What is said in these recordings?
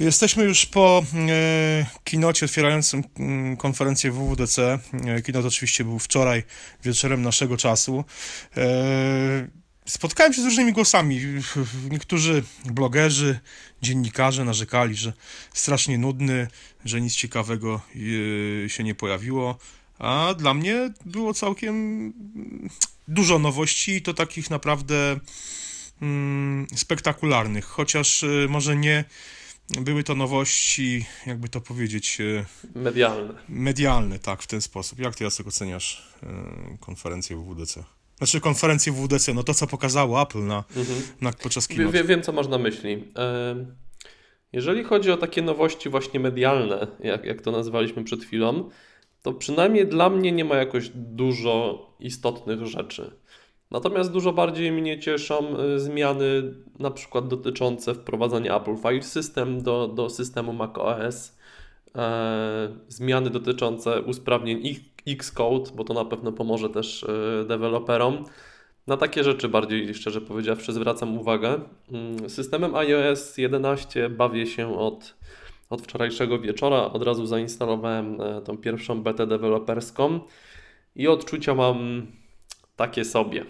Jesteśmy już po e, kinocie otwierającym mm, konferencję WWDC. E, kinot oczywiście był wczoraj wieczorem naszego czasu. E, spotkałem się z różnymi głosami. Niektórzy blogerzy, dziennikarze narzekali, że strasznie nudny, że nic ciekawego się nie pojawiło. A dla mnie było całkiem dużo nowości i to takich naprawdę mm, spektakularnych. Chociaż może nie były to nowości, jakby to powiedzieć. e, Medialne. Medialne, tak, w ten sposób. Jak ty, Jacek, oceniasz e, konferencję WWDC? Znaczy konferencję WWDC, no to co pokazało Apple na, na podczas keynote. wie, wiem, co masz na myśli. Em, Jeżeli chodzi o takie nowości właśnie medialne, jak, jak to nazwaliśmy przed chwilą, to przynajmniej dla mnie nie ma jakoś dużo istotnych rzeczy. Natomiast dużo bardziej mnie cieszą y, zmiany na przykład dotyczące wprowadzania Apple File System do, do systemu macOS, e, zmiany dotyczące usprawnień Xcode, bo to na pewno pomoże też e, deweloperom. Na takie rzeczy bardziej, szczerze powiedziawszy, zwracam uwagę. Mm, Systemem iOS 11 bawię się od, od wczorajszego wieczora. Od razu zainstalowałem e, tą pierwszą betę deweloperską i odczucia mam takie sobie.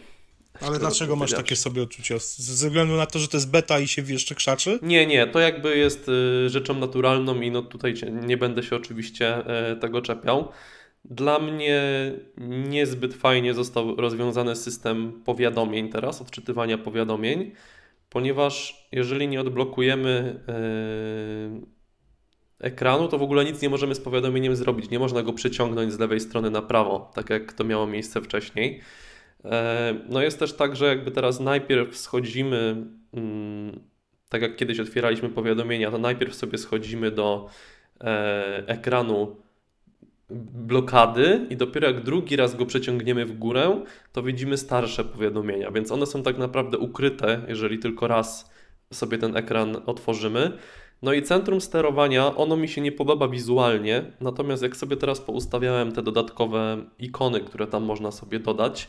Ale dlaczego masz takie sobie odczucia? Ze względu na to, że to jest beta i się jeszcze krzaczy? Nie, nie, to jakby jest y, rzeczą naturalną i no tutaj nie będę się oczywiście y, tego czepiał. Dla mnie niezbyt fajnie został rozwiązany system powiadomień teraz, odczytywania powiadomień, ponieważ jeżeli nie odblokujemy y, ekranu, to w ogóle nic nie możemy z powiadomieniem zrobić. Nie można go przyciągnąć z lewej strony na prawo, tak jak to miało miejsce wcześniej. E, No jest też tak, że jakby teraz najpierw schodzimy, mm, tak jak kiedyś otwieraliśmy powiadomienia, to najpierw sobie schodzimy do e, ekranu blokady i dopiero jak drugi raz go przeciągniemy w górę, to widzimy starsze powiadomienia, więc one są tak naprawdę ukryte, jeżeli tylko raz sobie ten ekran otworzymy. No i centrum sterowania, ono mi się nie podoba wizualnie, natomiast jak sobie teraz poustawiałem te dodatkowe ikony, które tam można sobie dodać,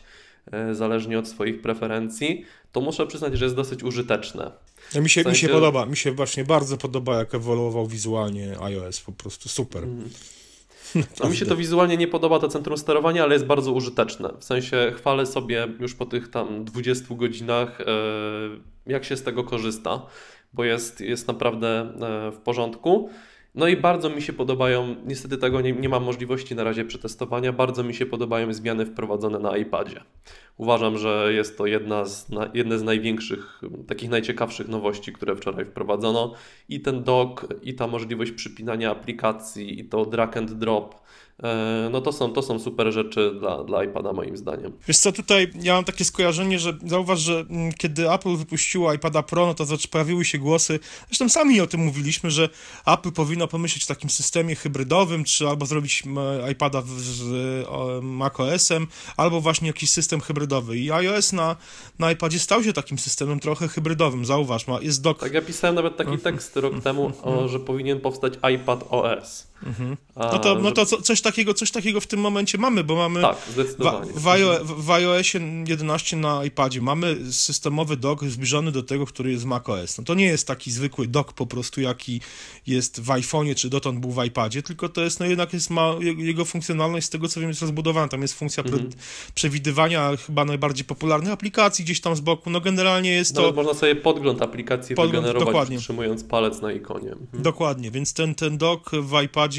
zależnie od swoich preferencji, to muszę przyznać, że jest dosyć użyteczne. No, mi, się, W mi się sensie- podoba, mi się właśnie bardzo podoba, jak ewoluował wizualnie iOS, po prostu super. No, mi się to wizualnie nie podoba, to centrum sterowania, ale jest bardzo użyteczne. W sensie chwalę sobie już po tych tam 20 godzinach, e, jak się z tego korzysta, bo jest, jest naprawdę e, w porządku. No i bardzo mi się podobają, niestety tego nie, nie mam możliwości na razie przetestowania, bardzo mi się podobają zmiany wprowadzone na iPadzie. Uważam, że jest to jedna z, na, jedne z największych, takich najciekawszych nowości, które wczoraj wprowadzono. I ten dock, i ta możliwość przypinania aplikacji, i to drag and drop. E, No to są, to są super rzeczy dla, dla iPada moim zdaniem. Wiesz co, tutaj ja mam takie skojarzenie, że zauważ, że mm, kiedy Apple wypuściło iPada Pro, no to zac- pojawiły się głosy, zresztą sami o tym mówiliśmy, że Apple powinno pomyśleć o takim systemie hybrydowym, czy albo zrobić iPada z macOS-em, albo właśnie jakiś system hybrydowy. I iOS na, na iPadzie stał się takim systemem trochę hybrydowym, zauważ, ma, jest dock Tak, ja pisałem nawet taki tekst rok temu, o, że powinien powstać iPad OS. A, No to, no to co- coś, takiego, coś takiego w tym momencie mamy, bo mamy Tak, w, zdecydowanie. w, w iOSie 11 na iPadzie mamy systemowy dock zbliżony do tego, który jest w macOS. No to nie jest taki zwykły dock po prostu, jaki jest w iPhone'ie, czy dotąd był w iPadzie, tylko to jest, no jednak jest ma, je- jego funkcjonalność z tego, co wiem, jest rozbudowana. Tam jest funkcja pre, przewidywania chyba najbardziej popularnych aplikacji gdzieś tam z boku. No generalnie jest to... Nawet można sobie podgląd aplikacji Podgląd, wygenerować, dokładnie. przytrzymując palec na ikonie. Mhm. Dokładnie, więc ten, ten dock w iPadzie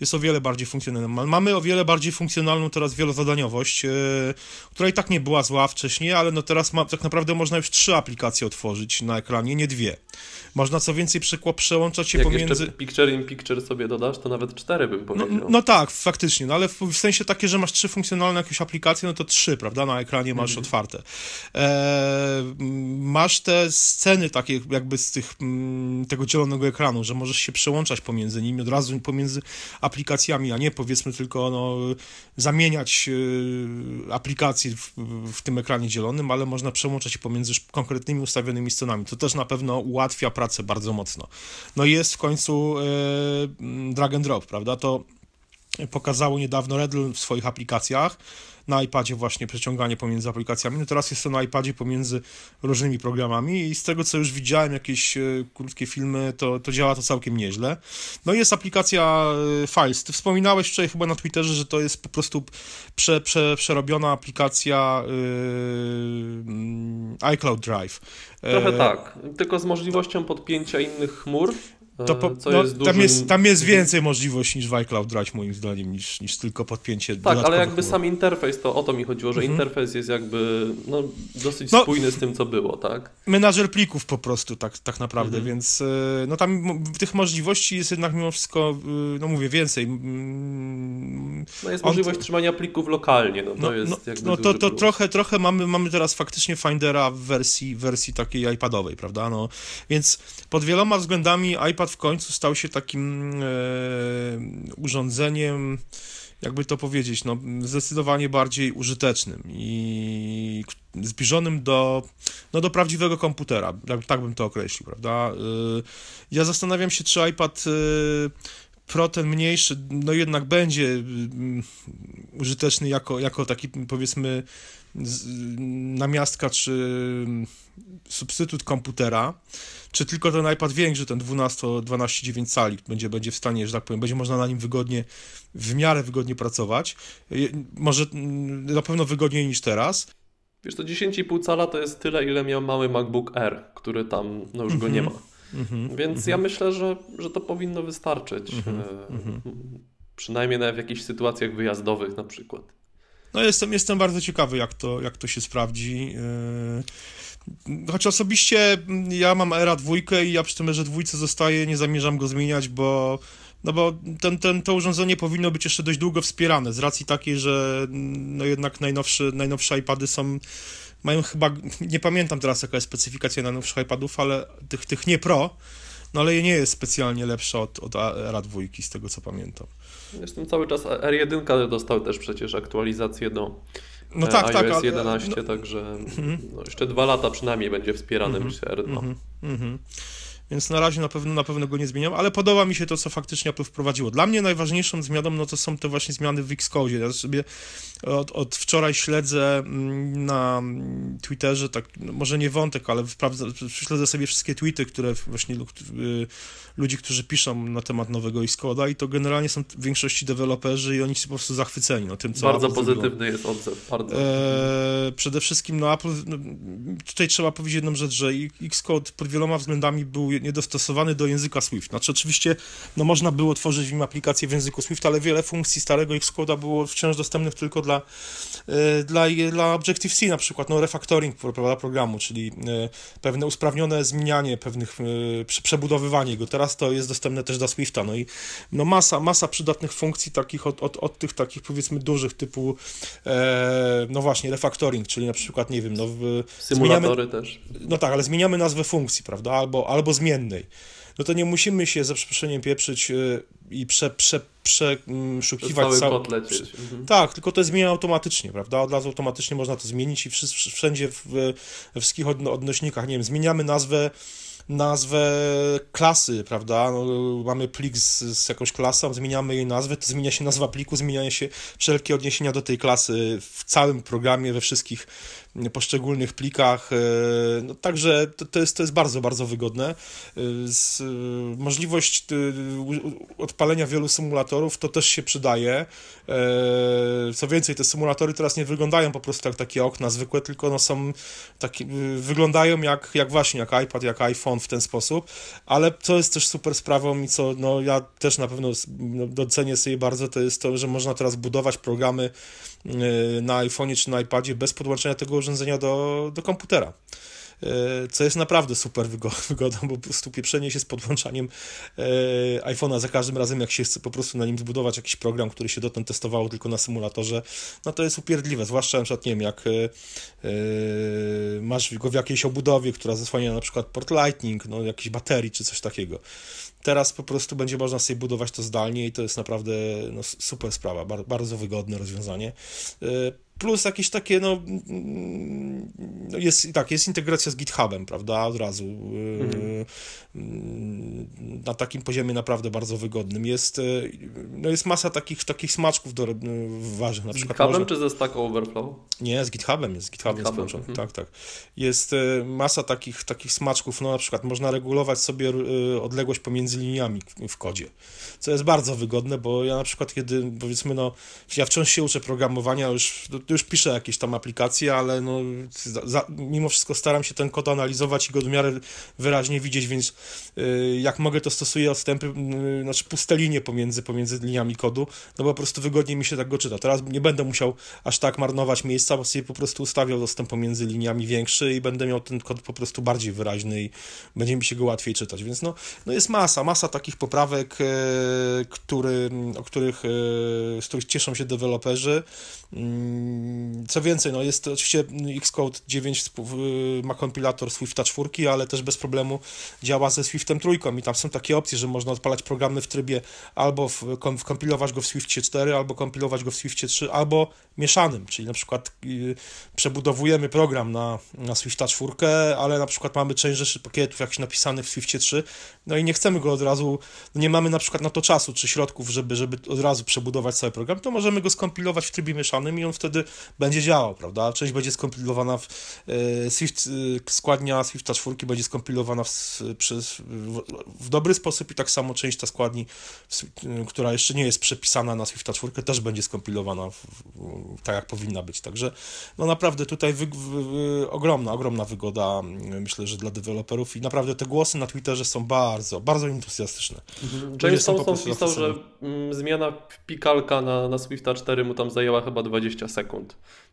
jest o wiele bardziej funkcjonalny. Ma- Mamy o wiele bardziej funkcjonalną teraz wielozadaniowość, e, która i tak nie była zła wcześniej, ale no teraz ma, tak naprawdę można już trzy aplikacje otworzyć na ekranie, nie dwie. Można co więcej przekła- przełączać się Jak pomiędzy... jeszcze picture in picture sobie dodasz, to nawet cztery bym No, powiedział. no tak, faktycznie, no ale w, w sensie takie, że masz trzy funkcjonalne jakieś aplikacje, no to trzy, prawda, na ekranie masz Mhm. otwarte. E, masz te sceny takie jakby z tych, mm, tego dzielonego ekranu, że możesz się przełączać pomiędzy nimi, od razu pomiędzy aplikacjami, a nie powiedzmy tylko no, zamieniać e, aplikacje w, w tym ekranie dzielonym, ale można przełączać pomiędzy konkretnymi ustawionymi stronami. To też na pewno ułatwia pracę bardzo mocno. No i jest w końcu e, drag and drop, prawda? To pokazało niedawno Redl w swoich aplikacjach. Na iPadzie właśnie przeciąganie pomiędzy aplikacjami, no teraz jest to na iPadzie pomiędzy różnymi programami i z tego, co już widziałem, jakieś e, krótkie filmy, to, to działa to całkiem nieźle. No i jest aplikacja e, Files. Ty wspominałeś wczoraj chyba na Twitterze, że to jest po prostu prze, prze, przerobiona aplikacja yy, iCloud Drive. Trochę tak, tylko z możliwością podpięcia innych chmur, To e, po, co no, jest tam, dużym... jest, tam jest więcej możliwości niż w iCloud Drive, moim zdaniem, niż, niż tylko podpięcie Tak, ale jakby sam interfejs, to o to mi chodziło, że Mhm. interfejs jest jakby no, dosyć No. spójny z tym, co było, tak? Menadżer plików po prostu, tak, tak naprawdę, Mhm. więc e, no tam tych możliwości jest jednak mimo wszystko, e, no mówię, więcej. Mm, No jest On- możliwość trzymania plików lokalnie, no to No, jest no, jakby no to, to trochę, trochę mamy, mamy teraz faktycznie Findera w wersji, wersji takiej iPadowej, prawda? No, więc pod wieloma względami iPad w końcu stał się takim e, urządzeniem, jakby to powiedzieć, no, zdecydowanie bardziej użytecznym i zbliżonym do, no, do prawdziwego komputera, tak, tak bym to określił, prawda? Y, Ja zastanawiam się, czy iPad Pro ten mniejszy, no jednak będzie mm, użyteczny jako, jako taki powiedzmy namiastka czy mm, substytut komputera, czy tylko ten iPad większy, ten 12, 12,9 cali będzie, będzie w stanie, że tak powiem, będzie można na nim wygodnie, w miarę wygodnie pracować. Może mm, na pewno wygodniej niż teraz. Wiesz, to 10,5 cala to jest tyle, ile miał mały MacBook Air, który tam, no już go Mhm. nie ma. Mhm. Więc ja myślę, że, że to powinno wystarczyć. Mhm, e, mhm. Przynajmniej w jakichś sytuacjach wyjazdowych na przykład. No jestem, jestem bardzo ciekawy, jak to, jak to się sprawdzi. Yy, Choć osobiście mm, ja mam Era dwójkę i ja przy tym Erze dwójce zostaję, nie zamierzam go zmieniać, bo no bo ten, ten, to urządzenie powinno być jeszcze dość długo wspierane, z racji takiej, że mm, no jednak najnowsze, najnowsze iPady są, mają chyba, nie pamiętam teraz jaka jest specyfikacja najnowszych iPadów, ale tych, tych nie Pro, no ale nie jest specjalnie lepsza od, od Era dwójki, z tego co pamiętam. Jestem cały czas, R1 dostał też przecież aktualizację do No e, tak, iOS tak. ale- 11, no, także no, jeszcze dwa lata przynajmniej będzie wspierany Mhm, myślę R2. Mhm, mhm. Więc na razie na pewno, na pewno go nie zmieniam, ale podoba mi się to, co faktycznie Apple wprowadziło. Dla mnie najważniejszą zmianą no to są te właśnie zmiany w Xcode. Ja sobie od, od wczoraj śledzę mm, na Twitterze, tak, no może nie wątek, ale wprawdza, śledzę sobie wszystkie tweety, które właśnie y, ludzi, którzy piszą na temat nowego Xcode'a i to generalnie są w większości deweloperzy i oni są po prostu zachwyceni no, tym, co Bardzo Apple zrobiło. pozytywny jest odzew, bardzo. E, przede wszystkim no Apple, no, tutaj trzeba powiedzieć jedną rzecz, że Xcode pod wieloma względami był niedostosowany do języka Swift. Znaczy oczywiście no, można było tworzyć w nim aplikację w języku Swift, ale wiele funkcji starego Xcode'a było wciąż dostępnych tylko dla, e, dla, dla Objective-C na przykład, no refactoring prawda, programu, czyli e, pewne usprawnione zmienianie pewnych, e, prze- przebudowywanie go. Teraz to jest dostępne też dla Swifta, no i no masa, masa przydatnych funkcji takich od, od, od tych takich powiedzmy dużych typu e, no właśnie refactoring, czyli na przykład nie wiem, no w, Symulatory też. no tak, ale zmieniamy nazwę funkcji, prawda, albo, albo zmiennej. No to nie musimy się za przeproszeniem pieprzyć i prze, prze, przeszukiwać cały cał- kod lecieć. Mhm. tak, tylko to jest zmienia automatycznie, prawda? Od razu automatycznie można to zmienić i wszędzie w, we wszystkich odno- odnośnikach, nie wiem, zmieniamy nazwę nazwę klasy, prawda? No, mamy plik z, z jakąś klasą, zmieniamy jej nazwę, to zmienia się nazwa pliku, zmieniają się wszelkie odniesienia do tej klasy w całym programie, we wszystkich poszczególnych plikach. e, No, także to, to, jest, to jest bardzo, bardzo wygodne. E, Z, e, możliwość odpalenia wielu symulatorów to też się przydaje. Co więcej, te symulatory teraz nie wyglądają po prostu jak takie okna zwykłe, tylko no są takie, wyglądają jak, jak właśnie, jak iPad, jak iPhone w ten sposób, ale co jest też super sprawą i co no, ja też na pewno no, docenię sobie bardzo, to jest to, że można teraz budować programy na iPhone'ie czy na iPadzie bez podłączenia tego urządzenia do, do komputera. Y, Co jest naprawdę super wygo- wygodą, bo po prostu pieprzenie się z podłączaniem e, iPhone'a za każdym razem, jak się chce po prostu na nim zbudować jakiś program, który się dotąd testowało tylko na symulatorze, no to jest upierdliwe, zwłaszcza na przykład, nie wiem, jak e, e, masz go w jakiejś obudowie, która zasłania na przykład port Lightning, no jakiejś baterii czy coś takiego. Teraz po prostu będzie można sobie budować to zdalnie i to jest naprawdę no, super sprawa, bar, bardzo wygodne rozwiązanie. Plus jakieś takie, no, mm, no jest, tak, jest integracja z GitHubem, prawda, od razu, mhm. na takim poziomie naprawdę bardzo wygodnym. Jest, no jest masa takich, takich smaczków do ważnych, na z przykład. GitHubem może... czy ze Stack Overflow? Nie, z GitHubem jest, z GitHubem, GitHubem. jest mhm. tak, tak. Jest masa takich, takich smaczków, no na przykład można regulować sobie odległość pomiędzy liniami w kodzie, co jest bardzo wygodne, bo ja na przykład kiedy, powiedzmy, no, ja wciąż się uczę programowania, już, już piszę jakieś tam aplikacje, ale no, za, mimo wszystko staram się ten kod analizować i go w miarę wyraźnie widzieć, więc y, jak mogę, to stosuję odstępy, y, znaczy puste linie pomiędzy, pomiędzy liniami kodu, no bo po prostu wygodniej mi się tak go czyta. Teraz nie będę musiał aż tak marnować miejsca, bo sobie po prostu ustawiał dostęp pomiędzy liniami większy i będę miał ten kod po prostu bardziej wyraźny i będzie mi się go łatwiej czytać, więc no, no jest masa, masa takich poprawek, e, który, o których, e, z których cieszą się deweloperzy. Co więcej, no jest oczywiście Xcode 9 ma kompilator Swifta 4, ale też bez problemu działa ze Swiftem 3 i tam są takie opcje, że można odpalać programy w trybie albo w, wkompilować go w Swiftie 4, albo kompilować go w Swiftie 3, albo mieszanym, czyli na przykład y, przebudowujemy program na, na Swifta 4, ale na przykład mamy część rzeczy pakietów jakichś napisanych w Swiftie 3, no i nie chcemy go od razu, no nie mamy na przykład na to czasu czy środków, żeby, żeby od razu przebudować cały program, to możemy go skompilować w trybie mieszanym i on wtedy będzie działał, prawda? Część będzie skompilowana w e, Swift, e, składnia Swifta 4 będzie skompilowana w, przez, w, w, dobry sposób i tak samo część ta składni, w, która jeszcze nie jest przepisana na Swifta 4 też będzie skompilowana w, tak jak powinna być. Także no naprawdę tutaj wy, ogromna, ogromna wygoda myślę, że dla deweloperów i naprawdę te głosy na Twitterze są bardzo, bardzo entuzjastyczne. Mhm. James Thompson pisał, że mm, zmiana pikalka na, na Swifta 4 mu tam zajęła chyba 20 sekund.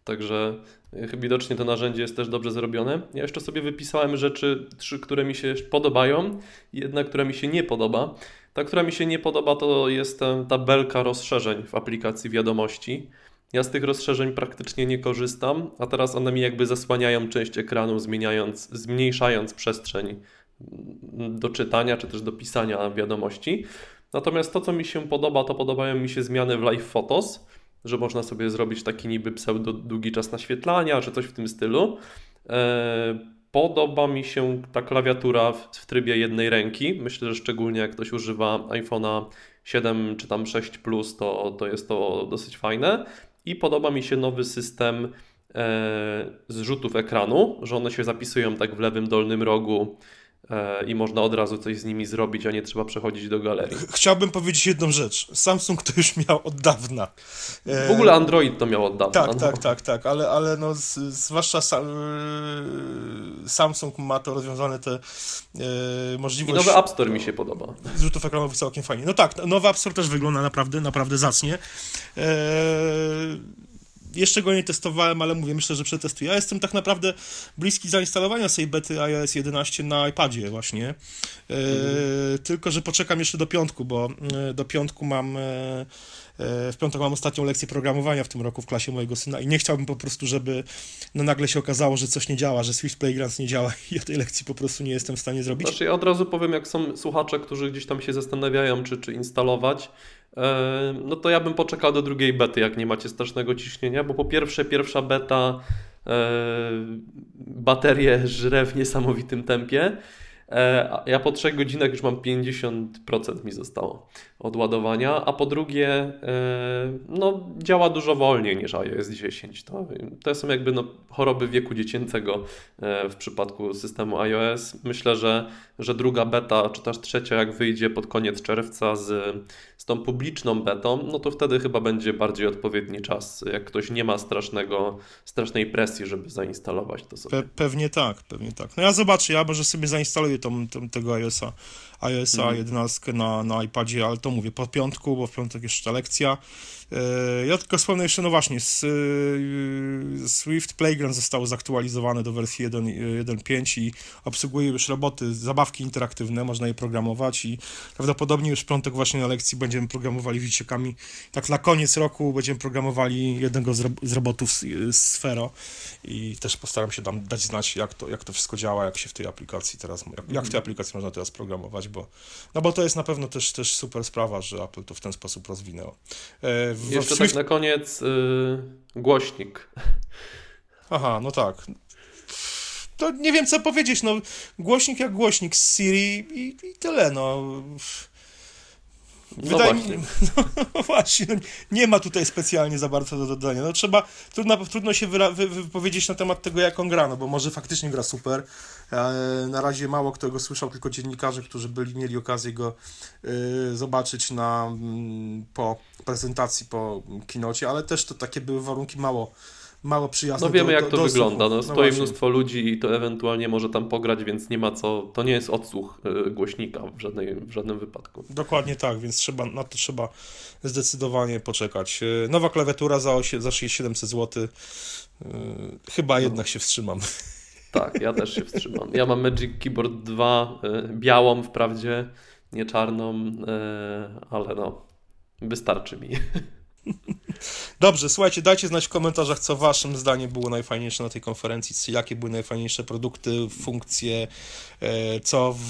Także y, widocznie to narzędzie jest też dobrze zrobione. Ja jeszcze sobie wypisałem rzeczy, trzy, które mi się podobają, jedna, która mi się nie podoba. Ta, która mi się nie podoba, to jest tabelka rozszerzeń w aplikacji wiadomości. Ja z tych rozszerzeń praktycznie nie korzystam, a teraz one mi jakby zasłaniają część ekranu, zmieniając, zmniejszając przestrzeń do czytania czy też do pisania wiadomości. Natomiast to, co mi się podoba, to podobają mi się zmiany w Live Photos, że można sobie zrobić taki niby pseudo długi czas naświetlania, czy coś w tym stylu. E, podoba mi się ta klawiatura w, trybie jednej ręki. Myślę, że szczególnie jak ktoś używa iPhone'a 7 czy tam 6 Plus, to, to jest to dosyć fajne. I podoba mi się nowy system e, zrzutów ekranu, że one się zapisują tak w lewym dolnym rogu i można od razu coś z nimi zrobić, a nie trzeba przechodzić do galerii. Chciałbym powiedzieć jedną rzecz. Samsung to już miał od dawna. W ogóle Android to miał od dawna. Tak, no. tak, tak, tak, ale, ale no, z, zwłaszcza sam, e, Samsung ma to rozwiązane te e, możliwości. I nowy App Store mi się podoba. Zrzutów ekranowych całkiem fajnie. No tak, nowy App Store też wygląda naprawdę, naprawdę zacnie. E, jeszcze go nie testowałem, ale mówię, myślę, że przetestuję. Ja jestem tak naprawdę bliski zainstalowania sobie bety iOS 11 na iPadzie właśnie. E, mhm. Tylko, że poczekam jeszcze do piątku, bo e, do piątku mam... E, w piątek mam ostatnią lekcję programowania w tym roku w klasie mojego syna i nie chciałbym po prostu, żeby no nagle się okazało, że coś nie działa, że Swift Playgrounds nie działa i ja tej lekcji po prostu nie jestem w stanie zrobić. Znaczy ja od razu powiem, jak są słuchacze, którzy gdzieś tam się zastanawiają, czy, czy instalować, no to ja bym poczekał do drugiej bety, jak nie macie strasznego ciśnienia, bo po pierwsze, pierwsza beta baterię żre w niesamowitym tempie. E, ja po 3 godzinach już mam 50% mi zostało od ładowania, a po drugie no, działa dużo wolniej niż iOS 10. To, to są jakby no, choroby wieku dziecięcego e, w przypadku systemu iOS. Myślę, że, że druga beta, czy też trzecia jak wyjdzie pod koniec czerwca z, z tą publiczną betą, no to wtedy chyba będzie bardziej odpowiedni czas, jak ktoś nie ma strasznego, strasznej presji, żeby zainstalować to sobie. Pe pewnie tak, pewnie tak. No ja zobaczę, ja może sobie zainstaluję tą, tą, tego iOS-a iOS-a mhm. 11 na, na iPadzie, ale to mówię po piątku, bo w piątek jeszcze lekcja. E, ja tylko wspomnę jeszcze, no właśnie, e, Swift Playground zostało zaktualizowane do wersji 1.5 i obsługuje już roboty, zabawki interaktywne, można je programować i prawdopodobnie już w piątek właśnie na lekcji będziemy programowali wisiekami. Tak na koniec roku będziemy programowali jednego z, z robotów Sfero i też postaram się tam dać znać, jak to, jak to wszystko działa, jak się w tej aplikacji teraz, jak, jak w tej aplikacji można teraz programować, bo, no bo to jest na pewno też, też super sprawa, że Apple to w ten sposób rozwinęło. E, Jeszcze w tak Swift- na koniec y, głośnik. Aha, no tak. To nie wiem, co powiedzieć, no głośnik jak głośnik z Siri i, i tyle, no. No Wydaje mi- właśnie. No właśnie, no, nie ma tutaj specjalnie za bardzo do dodania. No trzeba, trudno, trudno się wyra- wy, wypowiedzieć na temat tego, jak on gra, no bo może faktycznie gra super. E, na razie mało kto go słyszał, tylko dziennikarze, którzy byli, mieli okazję go e, zobaczyć na, mm, po prezentacji, po kinocie, ale też to takie były warunki mało, mało przyjazne No wiemy do, jak do, to do wygląda. słuchu. No, stoi właśnie. mnóstwo ludzi i to ewentualnie może tam pograć, więc nie ma co. To nie jest odsłuch y, głośnika w, żadnej, w żadnym wypadku. Dokładnie tak, więc trzeba, na to trzeba zdecydowanie poczekać. E, Nowa klawiatura za, osie- za 700 zł. E, Chyba jednak się wstrzymam. Tak, ja też się wstrzymam. Ja mam Magic Keyboard 2, y, białą wprawdzie, nie czarną, ale no, wystarczy mi. Dobrze, słuchajcie, dajcie znać w komentarzach, co waszym zdaniem było najfajniejsze na tej konferencji, jakie były najfajniejsze produkty, funkcje, e, co w,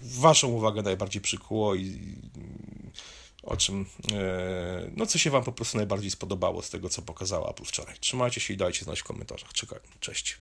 w waszą uwagę najbardziej przykuło i o czym, e, no co się wam po prostu najbardziej spodobało z tego, co pokazała Apple wczoraj. Trzymajcie się i dajcie znać w komentarzach. Czekaj, cześć.